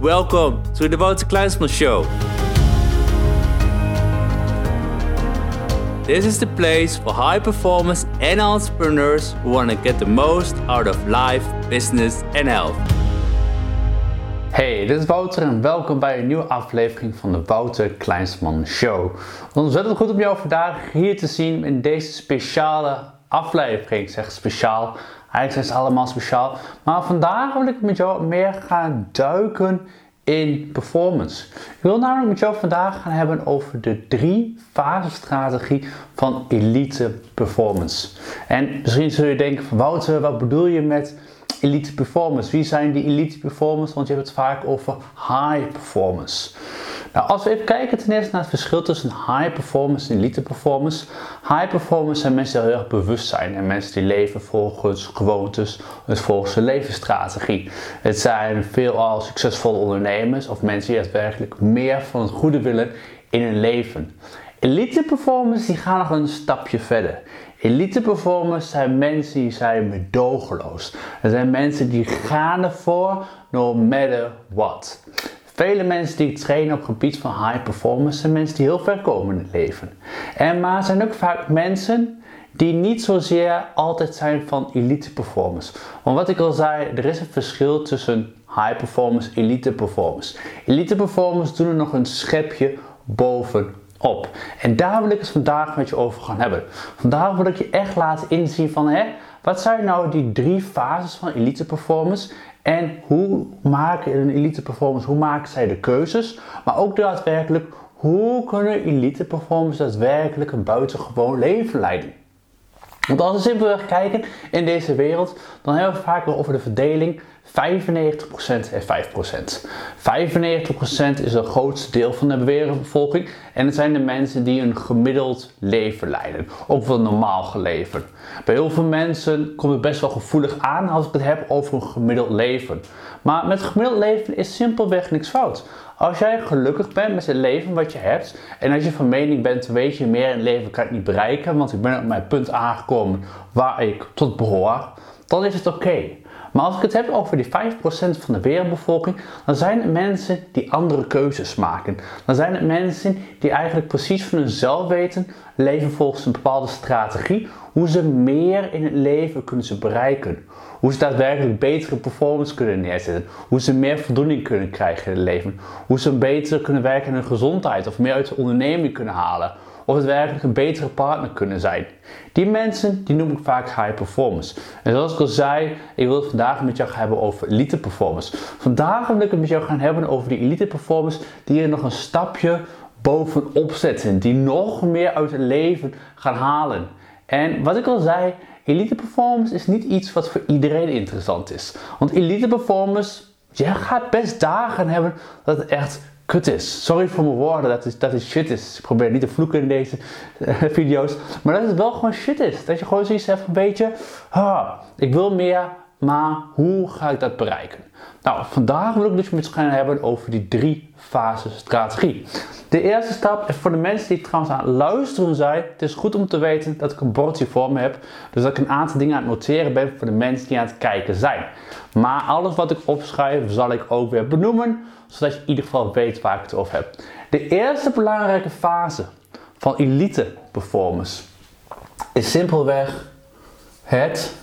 Welcome to the Wouter Kleinsman Show. This is the place for high performers and entrepreneurs who want to get the most out of life, business and health. Hey, dit is Wouter en welkom bij een nieuwe aflevering van de Wouter Kleinsman Show. Ontzettend goed om jou vandaag hier te zien in deze speciale aflevering. Ik zeg speciaal, eigenlijk ze allemaal speciaal. Maar vandaag wil ik met jou meer gaan duiken in performance. Ik wil namelijk met jou vandaag gaan hebben over de drie fase strategie van elite performance. En misschien zul je denken van Wouter, wat bedoel je met elite performance? Wie zijn die elite performance? Want je hebt het vaak over high performance. Nou, als we even kijken ten eerste naar het verschil tussen high performance en elite performance. High performance zijn mensen die heel erg bewust zijn en mensen die leven volgens gewoontes, dus volgens hun levensstrategie. Het zijn veelal succesvolle ondernemers of mensen die daadwerkelijk meer van het goede willen in hun leven. Elite performers die gaan nog een stapje verder. Elite performers zijn mensen die zijn medogeloos. Dat zijn mensen die gaan ervoor no matter what. Vele mensen die trainen op gebied van high performance zijn mensen die heel ver komen in het leven. En maar zijn ook vaak mensen die niet zozeer altijd zijn van elite performance. Want wat ik al zei, er is een verschil tussen high performance en elite performance. Elite performance doen er nog een schepje bovenop. En daar wil ik het vandaag met je over gaan hebben. Vandaag wil ik je echt laten inzien van hè, wat zijn nou die drie fases van elite performance en hoe maken een elite performers, hoe maken zij de keuzes, maar ook daadwerkelijk hoe kunnen elite performers daadwerkelijk een buitengewoon leven leiden. Want als we simpelweg kijken in deze wereld, dan hebben we vaak wel over de verdeling 95% en 5%. 95% is het grootste deel van de wereldbevolking en het zijn de mensen die een gemiddeld leven leiden, ook wel normaal geleven. Bij heel veel mensen komt het best wel gevoelig aan als ik het heb over een gemiddeld leven. Maar met gemiddeld leven is simpelweg niks fout. Als jij gelukkig bent met het leven wat je hebt en als je van mening bent, weet je, meer in leven kan ik niet bereiken, want ik ben op mijn punt aangekomen waar ik tot behoor, dan is het oké. Maar als ik het heb over die 5% van de wereldbevolking, dan zijn het mensen die andere keuzes maken. Dan zijn het mensen die eigenlijk precies van hunzelf weten, leven volgens een bepaalde strategie, hoe ze meer in het leven kunnen ze bereiken. Hoe ze daadwerkelijk betere performance kunnen neerzetten. Hoe ze meer voldoening kunnen krijgen in het leven. Hoe ze beter kunnen werken in hun gezondheid of meer uit de onderneming kunnen halen of het werkelijk een betere partner kunnen zijn. Die mensen die noem ik vaak high performance. En zoals ik al zei, ik wil het vandaag met jou gaan hebben over elite performance. Vandaag wil ik het met jou gaan hebben over die elite performance die er nog een stapje bovenop zetten. Die nog meer uit het leven gaan halen. En wat ik al zei, elite performance is niet iets wat voor iedereen interessant is. Want elite performance, je gaat best dagen hebben dat het echt kut is. Sorry voor mijn woorden dat het, dat shit is. Ik probeer niet te vloeken in deze uh, video's. Maar dat het wel gewoon shit is. Dat je gewoon zoiets hebt van, weet je, ah, ik wil meer, maar hoe ga ik dat bereiken? Nou, vandaag wil ik dus met gaan hebben over die drie fasen strategie. De eerste stap, is voor de mensen die trouwens aan het luisteren zijn, het is goed om te weten dat ik een bordje voor me heb. Dus dat ik een aantal dingen aan het noteren ben voor de mensen die aan het kijken zijn. Maar alles wat ik opschrijf zal ik ook weer benoemen, zodat je in ieder geval weet waar ik het over heb. De eerste belangrijke fase van elite performance is simpelweg het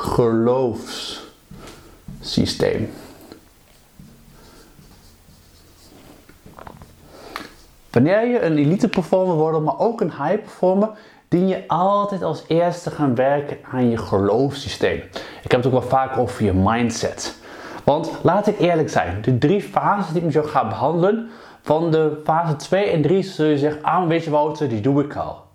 geloofssysteem. Wanneer je een elite performer wordt, maar ook een high performer, dien je altijd als eerste gaan werken aan je geloofssysteem. Ik heb het ook wel vaak over je mindset. Want laat ik eerlijk zijn, de drie fases die ik jou ga behandelen, van de fase 2 en 3 zul je zeggen, ah weet je Wouter, die doe ik al.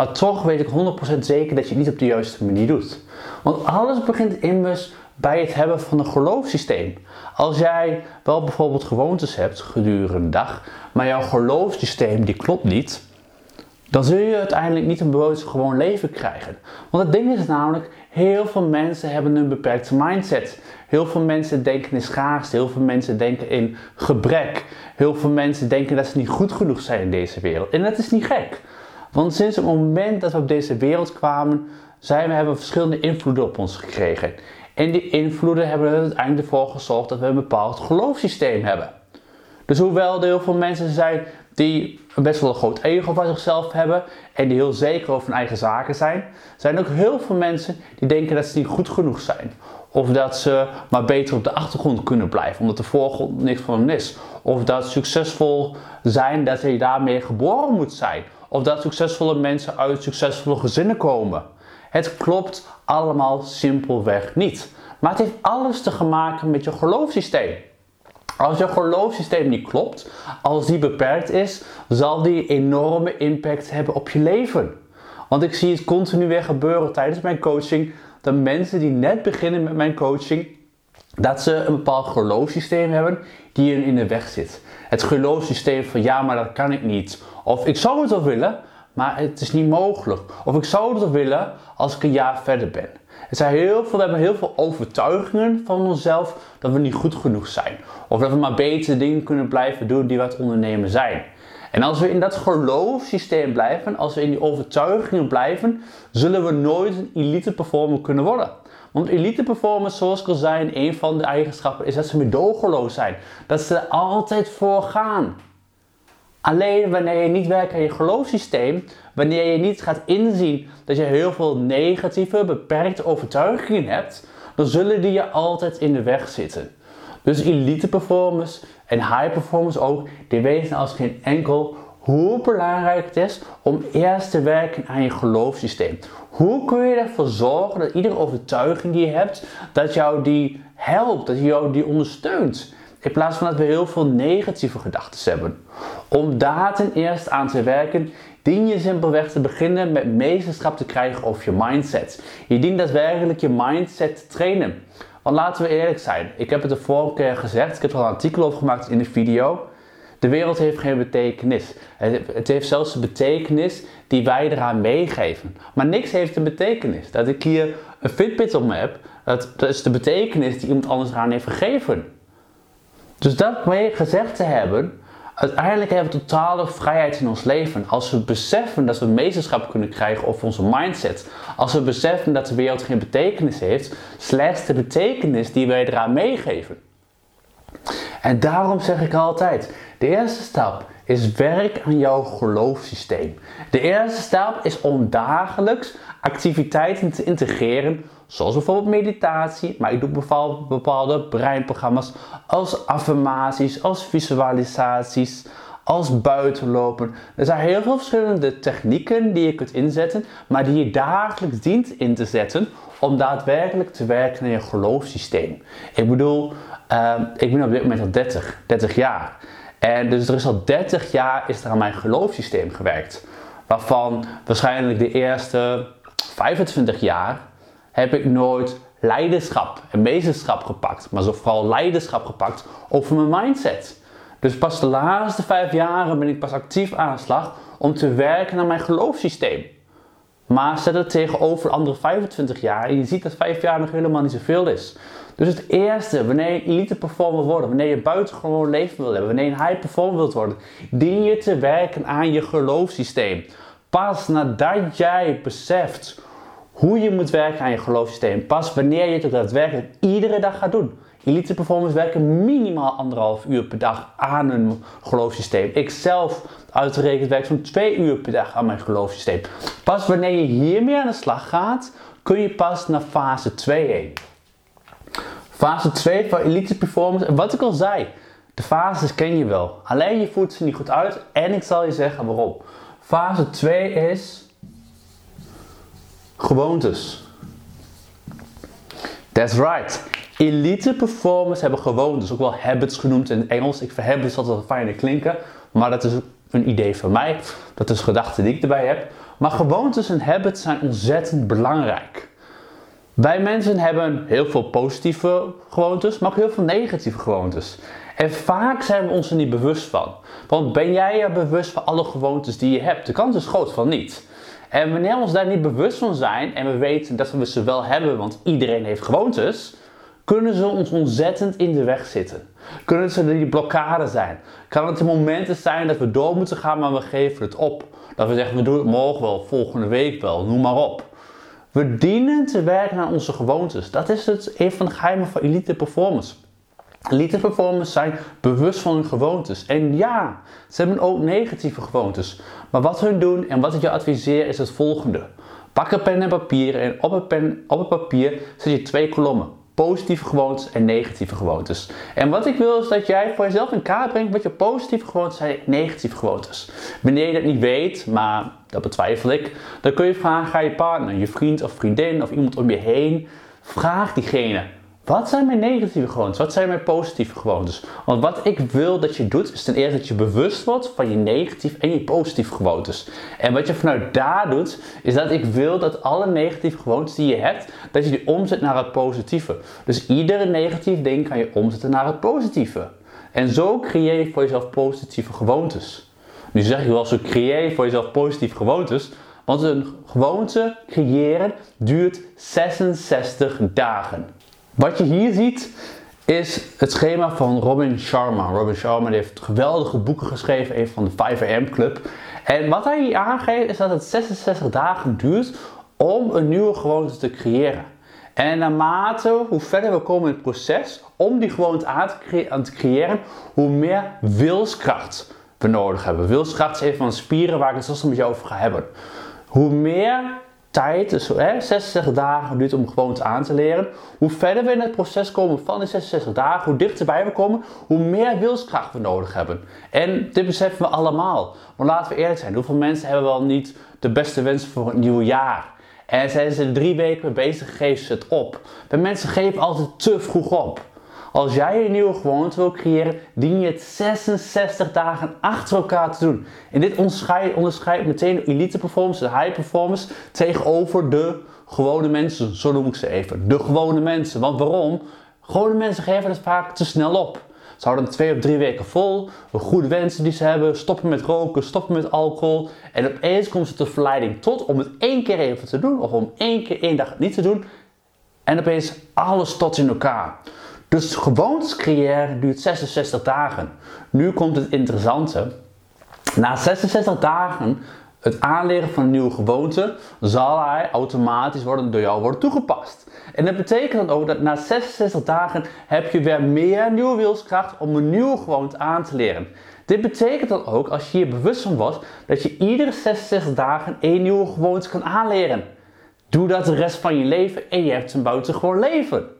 Maar toch weet ik 100% zeker dat je het niet op de juiste manier doet. Want alles begint immers bij het hebben van een geloofssysteem. Als jij wel bijvoorbeeld gewoontes hebt gedurende de dag, maar jouw geloofssysteem die klopt niet, dan zul je uiteindelijk niet een bewust gewoon leven krijgen. Want het ding is namelijk, heel veel mensen hebben een beperkte mindset. Heel veel mensen denken in schaarste, heel veel mensen denken in gebrek. Heel veel mensen denken dat ze niet goed genoeg zijn in deze wereld. En dat is niet gek. Want sinds het moment dat we op deze wereld kwamen, zijn we, hebben we verschillende invloeden op ons gekregen. En die invloeden hebben er uiteindelijk ervoor gezorgd dat we een bepaald geloofssysteem hebben. Dus hoewel er heel veel mensen zijn die best wel een groot ego van zichzelf hebben en die heel zeker over hun eigen zaken zijn, zijn er ook heel veel mensen die denken dat ze niet goed genoeg zijn. Of dat ze maar beter op de achtergrond kunnen blijven, omdat de voorgrond niks van hen is. Of dat succesvol zijn, dat je daarmee geboren moet zijn. Of dat succesvolle mensen uit succesvolle gezinnen komen. Het klopt allemaal simpelweg niet. Maar het heeft alles te maken met je geloofssysteem. Als je geloofssysteem niet klopt, als die beperkt is, zal die enorme impact hebben op je leven. Want ik zie het continu weer gebeuren tijdens mijn coaching. Dat mensen die net beginnen met mijn coaching, dat ze een bepaald geloofssysteem hebben die hun in de weg zit. Het geloofssysteem van ja, maar dat kan ik niet. Of ik zou het wel willen, maar het is niet mogelijk. Of ik zou het wel willen als ik een jaar verder ben. Er zijn heel veel, we hebben heel veel overtuigingen van onszelf dat we niet goed genoeg zijn. Of dat we maar betere dingen kunnen blijven doen die we het ondernemen zijn. En als we in dat geloofssysteem blijven, als we in die overtuigingen blijven, zullen we nooit een elite performer kunnen worden. Want elite performers, zoals ik al zei, een van de eigenschappen is dat ze medogeloos zijn. Dat ze er altijd voor gaan. Alleen wanneer je niet werkt aan je geloofssysteem, wanneer je niet gaat inzien dat je heel veel negatieve, beperkte overtuigingen hebt, dan zullen die je altijd in de weg zitten. Dus elite performers en high performers ook, die weten als geen enkel hoe belangrijk het is om eerst te werken aan je geloofssysteem. Hoe kun je ervoor zorgen dat iedere overtuiging die je hebt, dat jou die helpt, dat jou die ondersteunt. In plaats van dat we heel veel negatieve gedachten hebben. Om daar ten eerste aan te werken, dien je simpelweg te beginnen met meesterschap te krijgen over je mindset. Je dient daadwerkelijk je mindset te trainen. Want laten we eerlijk zijn, ik heb het de vorige keer gezegd, ik heb er al een artikel over gemaakt in de video. De wereld heeft geen betekenis. Het heeft zelfs een betekenis die wij eraan meegeven. Maar niks heeft een betekenis. Dat ik hier een Fitbit op heb, dat, dat is de betekenis die iemand anders eraan heeft gegeven. Dus dat mee gezegd te hebben, uiteindelijk hebben we totale vrijheid in ons leven. Als we beseffen dat we meesterschap kunnen krijgen over onze mindset. Als we beseffen dat de wereld geen betekenis heeft, slechts de betekenis die wij eraan meegeven. En daarom zeg ik altijd: de eerste stap is werk aan jouw geloofssysteem. De eerste stap is om dagelijks activiteiten te integreren, zoals bijvoorbeeld meditatie, maar ik doe bepaalde, bepaalde breinprogramma's als affirmaties, als visualisaties, als buitenlopen. Er zijn heel veel verschillende technieken die je kunt inzetten, maar die je dagelijks dient in te zetten om daadwerkelijk te werken aan je geloofssysteem. Ik bedoel, uh, ik ben op dit moment al 30, 30 jaar. En dus er is al 30 jaar is er aan mijn geloofssysteem gewerkt. Waarvan waarschijnlijk de eerste 25 jaar heb ik nooit leiderschap en meesterschap gepakt. Maar zo vooral leiderschap gepakt over mijn mindset. Dus pas de laatste vijf jaren ben ik pas actief aan de slag om te werken aan mijn geloofssysteem. Maar zet het tegenover andere 25 jaar en je ziet dat vijf jaar nog helemaal niet zoveel is. Dus het eerste, wanneer je elite performer wordt, wanneer je buitengewoon leven wil hebben, wanneer je high performer wilt worden, dien je te werken aan je geloofssysteem. Pas nadat jij beseft hoe je moet werken aan je geloofssysteem, pas wanneer je het daadwerkelijk iedere dag gaat doen. Elite performers werken minimaal anderhalf uur per dag aan hun geloofssysteem. Ik zelf uitgerekend werk zo'n twee uur per dag aan mijn geloofssysteem. Pas wanneer je hiermee aan de slag gaat, kun je pas naar fase 2 heen. Fase 2 van elite performance. En wat ik al zei, de fases ken je wel. Alleen je voert ze niet goed uit en ik zal je zeggen waarom. Fase 2 is gewoontes. That's right. Elite performers hebben gewoontes, ook wel habits genoemd in het Engels. Ik vind habits altijd fijner klinken, maar dat is een idee van mij. Dat is gedachte die ik erbij heb. Maar gewoontes en habits zijn ontzettend belangrijk. Wij mensen hebben heel veel positieve gewoontes, maar ook heel veel negatieve gewoontes. En vaak zijn we ons er niet bewust van. Want ben jij er bewust van alle gewoontes die je hebt? De kans is groot van niet. En wanneer we ons daar niet bewust van zijn en we weten dat we ze wel hebben, want iedereen heeft gewoontes, kunnen ze ons ontzettend in de weg zitten. Kunnen ze die blokkade zijn? Kan het de momenten zijn dat we door moeten gaan, maar we geven het op? Dat we zeggen, we doen het morgen wel, volgende week wel, noem maar op. We dienen te werken aan onze gewoontes. Dat is het, een van de geheimen van elite performance. Elite performers zijn bewust van hun gewoontes. En ja, ze hebben ook negatieve gewoontes. Maar wat hun doen en wat ik je adviseer is het volgende. Pak een pen en papier en op het, pen, op het papier zet je twee kolommen. Positieve gewoontes en negatieve gewoontes. En wat ik wil is dat jij voor jezelf in kaart brengt wat je positieve gewoontes en negatieve gewoontes. Wanneer je dat niet weet, maar dat betwijfel ik, dan kun je vragen aan je partner, je vriend of vriendin of iemand om je heen. Vraag diegene. Wat zijn mijn negatieve gewoontes? Wat zijn mijn positieve gewoontes? Want wat ik wil dat je doet, is ten eerste dat je bewust wordt van je negatieve en je positieve gewoontes. En wat je vanuit daar doet, is dat ik wil dat alle negatieve gewoontes die je hebt, dat je die omzet naar het positieve. Dus iedere negatief ding kan je omzetten naar het positieve. En zo creëer je voor jezelf positieve gewoontes. Nu zeg je wel, zo creëer je voor jezelf positieve gewoontes. Want een gewoonte creëren duurt 66 dagen. Wat je hier ziet is het schema van Robin Sharma. Robin Sharma heeft geweldige boeken geschreven, een van de 5am Club. En wat hij hier aangeeft is dat het 66 dagen duurt om een nieuwe gewoonte te creëren. En naarmate hoe verder we komen in het proces om die gewoonte aan te, creëren, hoe meer wilskracht we nodig hebben. Wilskracht is een van de spieren waar ik het straks met jou over ga hebben. Hoe meer tijd, dus hè, 66 dagen duurt om gewoonte aan te leren. Hoe verder we in het proces komen van die 66 dagen, hoe dichterbij we komen, hoe meer wilskracht we nodig hebben. En dit beseffen we allemaal. Maar laten we eerlijk zijn, hoeveel mensen hebben wel niet de beste wensen voor het nieuwe jaar? En zijn ze drie weken mee bezig, geven ze het op. Bij mensen geven altijd te vroeg op. Als jij een nieuwe gewoonte wil creëren, dien je het 66 dagen achter elkaar te doen. En dit onderscheidt, onderscheidt meteen elite performance, de high performance, tegenover de gewone mensen. Zo noem ik ze even. De gewone mensen. Want waarom? Gewone mensen geven het vaak te snel op. Ze houden twee of drie weken vol, de goede wensen die ze hebben, stoppen met roken, stoppen met alcohol. En opeens komt ze tot verleiding tot om het één keer even te doen, of om één keer één dag niet te doen. En opeens alles tot in elkaar. Dus gewoontes creëren duurt 66 dagen. Nu komt het interessante. Na 66 dagen het aanleren van een nieuwe gewoonte zal hij automatisch worden, door jou worden toegepast. En dat betekent dan ook dat na 66 dagen heb je weer meer nieuwe wilskracht om een nieuwe gewoonte aan te leren. Dit betekent dan ook, als je je bewust van was, dat je iedere 66 dagen één nieuwe gewoonte kan aanleren. Doe dat de rest van je leven en je hebt een buitengewoon leven.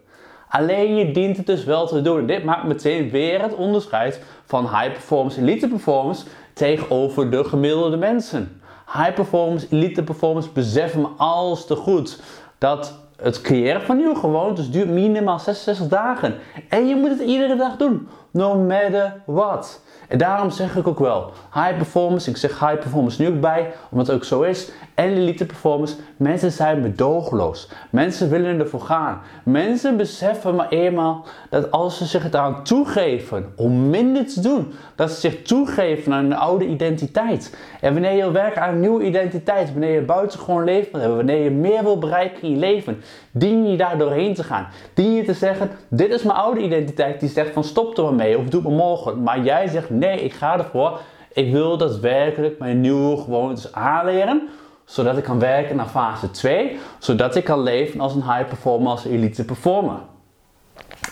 Alleen je dient het dus wel te doen. Dit maakt meteen weer het onderscheid van high performance, elite performance tegenover de gemiddelde mensen. High performance, elite performance beseffen me alles te goed dat het creëren van nieuwe gewoontes duurt minimaal 66 dagen. En je moet het iedere dag doen, no matter what. En daarom zeg ik ook wel, high performance, ik zeg high performance nu ook bij, omdat het ook zo is. En elite performance, mensen zijn bedogeloos. Mensen willen ervoor gaan. Mensen beseffen maar eenmaal dat als ze zich eraan toegeven om minder te doen, dat ze zich toegeven aan een oude identiteit. En wanneer je werkt aan een nieuwe identiteit, wanneer je buitengewoon leven wil hebben, wanneer je meer wil bereiken in je leven, dien je daar doorheen te gaan. Dien je te zeggen, dit is mijn oude identiteit die zegt van stop er maar of doe het maar morgen. Maar jij zegt nee, ik ga ervoor. Ik wil daadwerkelijk mijn nieuwe gewoontes aanleren zodat ik kan werken naar fase 2, zodat ik kan leven als een high performer, als elite performer.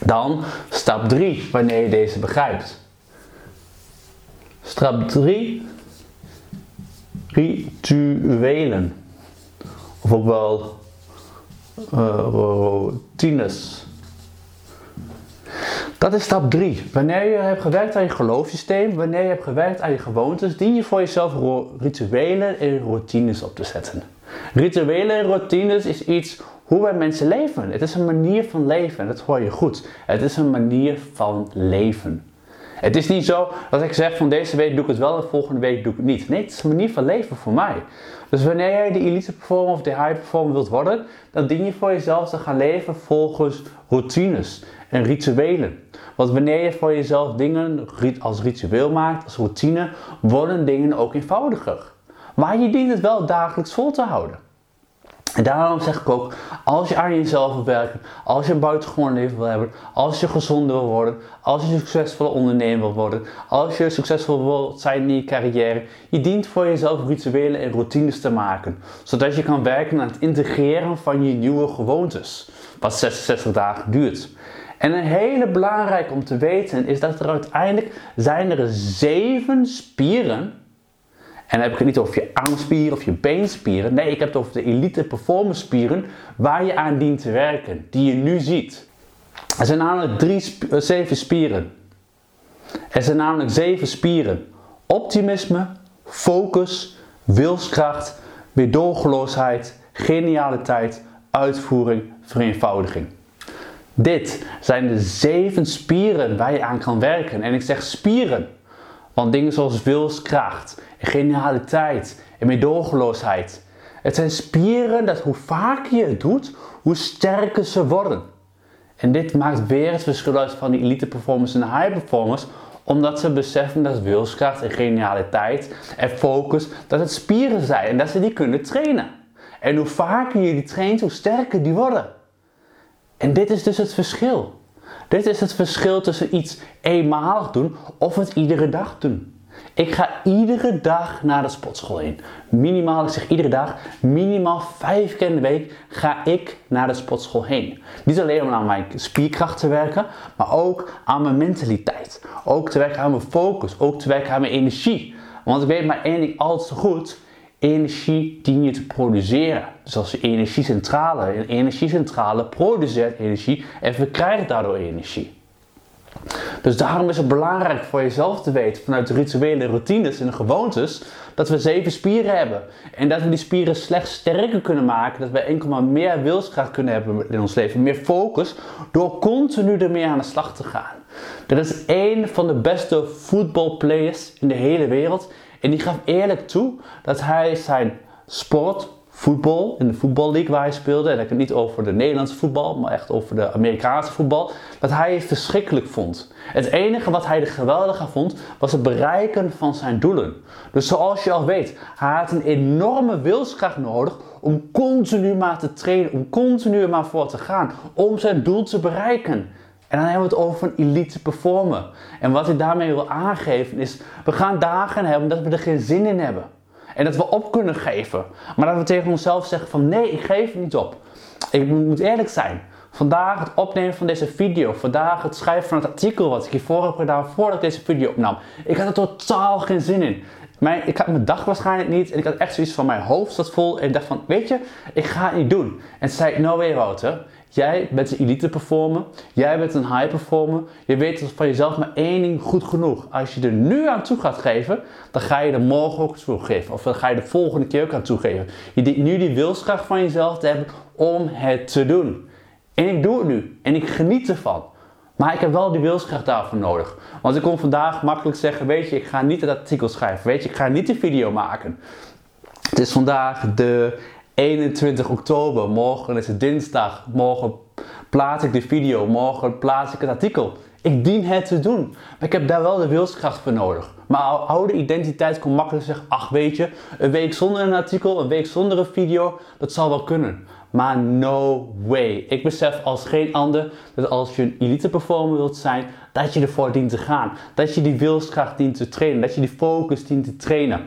Dan stap 3, wanneer je deze begrijpt. Stap 3, rituelen. Of ook wel uh, routines. Dat is stap 3. Wanneer je hebt gewerkt aan je geloofssysteem, wanneer je hebt gewerkt aan je gewoontes, dien je voor jezelf rituelen en routines op te zetten. Rituelen en routines is iets hoe wij mensen leven. Het is een manier van leven, dat hoor je goed. Het is een manier van leven. Het is niet zo dat ik zeg van deze week doe ik het wel en volgende week doe ik het niet. Nee, het is een manier van leven voor mij. Dus wanneer jij de elite performer of de high performer wilt worden, dan dien je voor jezelf te gaan leven volgens routines en rituelen. Want wanneer je voor jezelf dingen als ritueel maakt, als routine, worden dingen ook eenvoudiger. Maar je dient het wel dagelijks vol te houden. En daarom zeg ik ook, als je aan jezelf wil werken, als je een buitengewoon leven wil hebben, als je gezonder wil worden, als je een succesvolle ondernemer wil worden, als je succesvol wil zijn in je carrière, je dient voor jezelf rituelen en routines te maken, zodat je kan werken aan het integreren van je nieuwe gewoontes, wat 66 dagen duurt. En een hele belangrijk om te weten is dat er uiteindelijk zijn er zeven spieren en dan heb ik het niet over je armspieren of je beenspieren. Nee, ik heb het over de elite performance spieren waar je aan dient te werken, die je nu ziet. Er zijn namelijk drie eh, zeven spieren. Er zijn namelijk zeven spieren. Optimisme, focus, wilskracht, weerdoorgeloosheid, genialiteit, uitvoering, vereenvoudiging. Dit zijn de zeven spieren waar je aan kan werken. En ik zeg spieren, want dingen zoals wilskracht, genialiteit en meedogenloosheid. Het zijn spieren dat hoe vaker je het doet, hoe sterker ze worden. En dit maakt weer het verschil uit van die elite performers en de high performers, omdat ze beseffen dat wilskracht en genialiteit en focus, dat het spieren zijn en dat ze die kunnen trainen. En hoe vaker je die traint, hoe sterker die worden. En dit is dus het verschil. Dit is het verschil tussen iets eenmalig doen of het iedere dag doen. Ik ga iedere dag naar de sportschool heen. Minimaal, ik zeg iedere dag, minimaal vijf keer in de week ga ik naar de sportschool heen. Niet alleen om aan mijn spierkracht te werken, maar ook aan mijn mentaliteit. Ook te werken aan mijn focus, ook te werken aan mijn energie. Want ik weet maar één ding altijd goed. Energie dien je te produceren. Dus als je energiecentrale, een energiecentrale produceert energie en verkrijgt daardoor energie. Dus daarom is het belangrijk voor jezelf te weten vanuit de rituele routines en de gewoontes dat we zeven spieren hebben. En dat we die spieren slechts sterker kunnen maken, dat we enkel maar meer wilskracht kunnen hebben in ons leven, meer focus, door continu ermee aan de slag te gaan. Dat is één van de beste voetbalplayers in de hele wereld. En die gaf eerlijk toe dat hij zijn sport, voetbal, in de voetballeague waar hij speelde, en ik het niet over de Nederlandse voetbal, maar echt over de Amerikaanse voetbal, dat hij het verschrikkelijk vond. Het enige wat hij er geweldig aan vond, was het bereiken van zijn doelen. Dus zoals je al weet, hij had een enorme wilskracht nodig om continu maar te trainen, om continu maar voor te gaan, om zijn doel te bereiken. En dan hebben we het over een elite performer. En wat hij daarmee wil aangeven is, we gaan dagen hebben dat we er geen zin in hebben. En dat we op kunnen geven. Maar dat we tegen onszelf zeggen van nee, ik geef niet op. Ik moet eerlijk zijn. Vandaag het opnemen van deze video. Vandaag het schrijven van het artikel wat ik hiervoor heb gedaan voordat ik deze video opnam. Ik had er totaal geen zin in. Mijn, ik had mijn dag waarschijnlijk niet. En ik had echt zoiets van mijn hoofd zat vol. En ik dacht van, weet je, ik ga het niet doen. En toen zei no way Wouter. Jij bent een elite performer. Jij bent een high performer. Je weet van jezelf maar één ding goed genoeg. Als je er nu aan toe gaat geven, dan ga je er morgen ook toe geven. Of dan ga je de volgende keer ook aan toegeven. Je dient nu die wilskracht van jezelf te hebben om het te doen. En ik doe het nu. En ik geniet ervan. Maar ik heb wel die wilskracht daarvoor nodig. Want ik kon vandaag makkelijk zeggen, weet je, ik ga niet het artikel schrijven. Weet je, ik ga niet de video maken. Het is vandaag de 21 oktober. Morgen is het dinsdag. Morgen plaats ik de video. Morgen plaats ik het artikel. Ik dien het te doen. Maar ik heb daar wel de wilskracht voor nodig. Maar oude identiteit kon makkelijk zeggen: ach, weet je, een week zonder een artikel, een week zonder een video, dat zal wel kunnen. Maar no way. Ik besef als geen ander dat als je een elite performer wilt zijn, dat je ervoor dient te gaan. Dat je die wilskracht dient te trainen. Dat je die focus dient te trainen.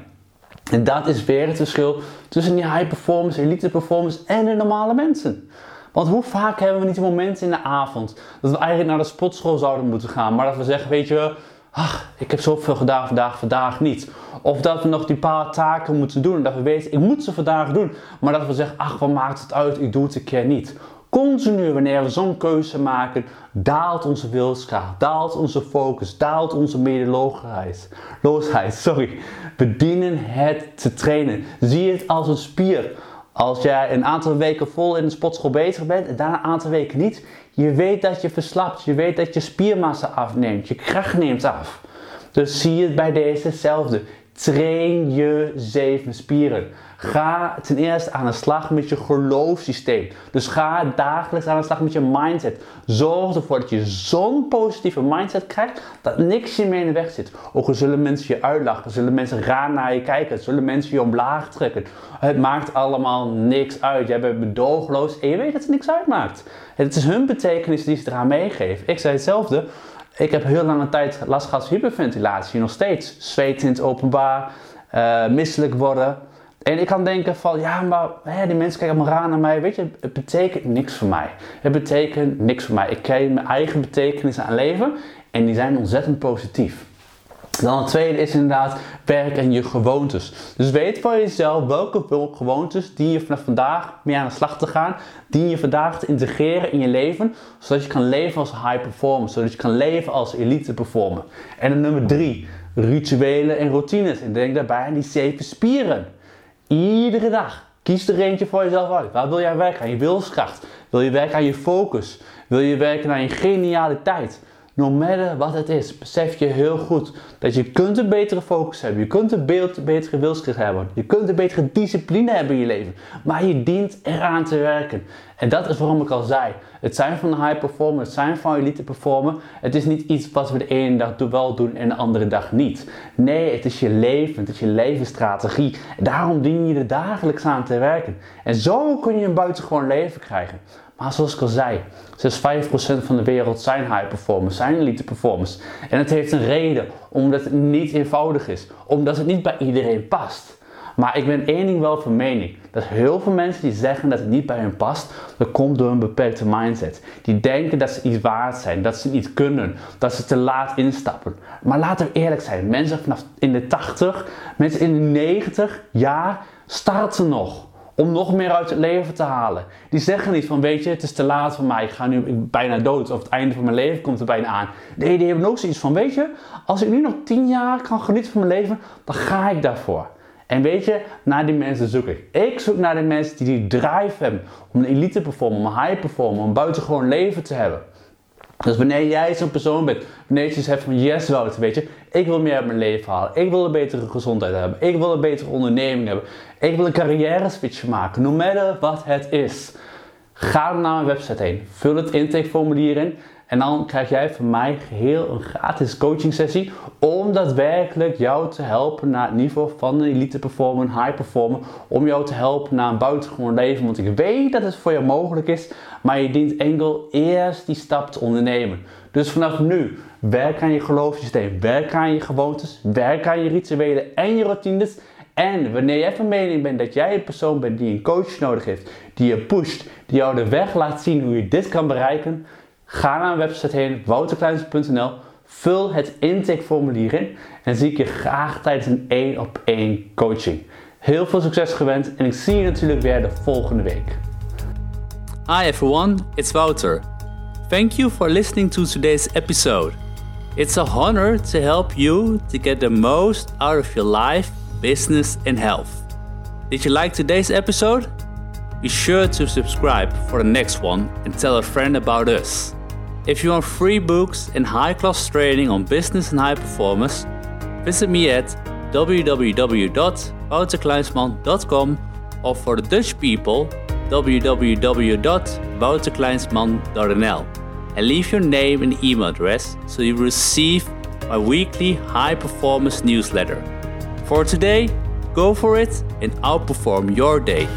En dat is weer het verschil tussen die high performance, elite performance en de normale mensen. Want hoe vaak hebben we niet een moment in de avond dat we eigenlijk naar de sportschool zouden moeten gaan, maar dat we zeggen, weet je, ach, ik heb zoveel gedaan vandaag, vandaag niet. Of dat we nog die paar taken moeten doen en dat we weten, ik moet ze vandaag doen, maar dat we zeggen, ach, wat maakt het uit, ik doe het een keer niet. Continu wanneer we zo'n keuze maken, daalt onze wilskracht, daalt onze focus, daalt onze medeloosheid. Loosheid, sorry. We dienen het te trainen. Zie het als een spier. Als jij een aantal weken vol in de sportschool bezig bent en daarna een aantal weken niet, je weet dat je verslapt, je weet dat je spiermassa afneemt, je kracht neemt af. Dus zie het bij deze hetzelfde. Train je zeven spieren. Ga ten eerste aan de slag met je geloofssysteem. Dus ga dagelijks aan de slag met je mindset. Zorg ervoor dat je zo'n positieve mindset krijgt dat niks je meer in de weg zit. Ook al zullen mensen je uitlachen, zullen mensen raar naar je kijken, zullen mensen je omlaag trekken. Het maakt allemaal niks uit. Jij bent bedogeloos en je weet dat het niks uitmaakt. Het is hun betekenis die ze eraan meegeven. Ik zei hetzelfde. Ik heb heel lange tijd last gehad van hyperventilatie, nog steeds. Zweet in het openbaar, uh, misselijk worden. En ik kan denken van, ja, maar die mensen kijken allemaal raar naar mij. Weet je, het betekent niks voor mij. Het betekent niks voor mij. Ik krijg mijn eigen betekenis aan leven en die zijn ontzettend positief. Dan het tweede is inderdaad werk aan je gewoontes. Dus weet voor jezelf welke gewoontes die je vanaf vandaag mee aan de slag te gaan, die je vandaag te integreren in je leven, zodat je kan leven als high performer, zodat je kan leven als elite performer. En dan nummer drie, rituelen en routines. En denk daarbij aan die zeven spieren. Iedere dag. Kies er eentje voor jezelf uit. Waar wil jij werken? Aan je wilskracht. Wil je werken aan je focus? Wil je werken aan je genialiteit? No matter wat het is, besef je heel goed dat je kunt een betere focus hebben. Je kunt een betere wilskracht hebben. Je kunt een betere discipline hebben in je leven. Maar je dient eraan te werken. En dat is waarom ik al zei. Het zijn van high performer, het zijn van elite performer. Het is niet iets wat we de ene dag wel doen en de andere dag niet. Nee, het is je leven, het is je levensstrategie. daarom dien je er dagelijks aan te werken. En zo kun je een buitengewoon leven krijgen. Maar zoals ik al zei, 5% van de wereld zijn high performers, zijn elite performers. En het heeft een reden, omdat het niet eenvoudig is, omdat het niet bij iedereen past. Maar ik ben één ding wel van mening. Dat heel veel mensen die zeggen dat het niet bij hen past, dat komt door een beperkte mindset. Die denken dat ze iets waard zijn, dat ze niet kunnen, dat ze te laat instappen. Maar laten we eerlijk zijn, mensen vanaf in de 80, mensen in de 90 jaar starten nog om nog meer uit het leven te halen. Die zeggen niet van, weet je, het is te laat voor mij, ik ga nu bijna dood, of het einde van mijn leven komt er bijna aan. Nee, die hebben ook zoiets van, weet je, als ik nu nog 10 jaar kan genieten van mijn leven, dan ga ik daarvoor. En weet je, naar die mensen zoek ik. Ik zoek naar de mensen die die drive hebben om een elite performer, om een high performer, om een buitengewoon leven te hebben. Dus wanneer jij zo'n persoon bent, wanneer je zegt van yes Wouter, weet je, ik wil meer uit mijn leven halen, ik wil een betere gezondheid hebben, ik wil een betere onderneming hebben, ik wil een carrière switch maken, no matter wat het is. Ga naar mijn website heen, vul het intakeformulier in en dan krijg jij van mij geheel een gratis coaching sessie om daadwerkelijk jou te helpen naar het niveau van een elite performer, een high performer. Om jou te helpen naar een buitengewoon leven. Want ik weet dat het voor jou mogelijk is, maar je dient enkel eerst die stap te ondernemen. Dus vanaf nu, werk aan je geloofssysteem, werk aan je gewoontes, werk aan je rituelen en je routines. En wanneer jij van mening bent dat jij een persoon bent die een coach nodig heeft, die je pusht, die jou de weg laat zien hoe je dit kan bereiken, Ga naar mijn website heen, wouterkleins.nl, vul het intakeformulier in en zie ik je graag tijdens een 1 op 1 coaching. Heel veel succes gewenst en ik zie je natuurlijk weer de volgende week. Hi everyone, it's Wouter. Thank you for listening to today's episode. It's a honor to help you to get the most out of your life, business, and health. Did you like today's episode? Be sure to subscribe for the next one and tell a friend about us. If you want free books and high class training on business and high performance, visit me at www.wouterkleinsman.com or for the Dutch people, www.wouterkleinsman.nl and leave your name and email address so you receive my weekly high performance newsletter. For today, go for it and outperform your day.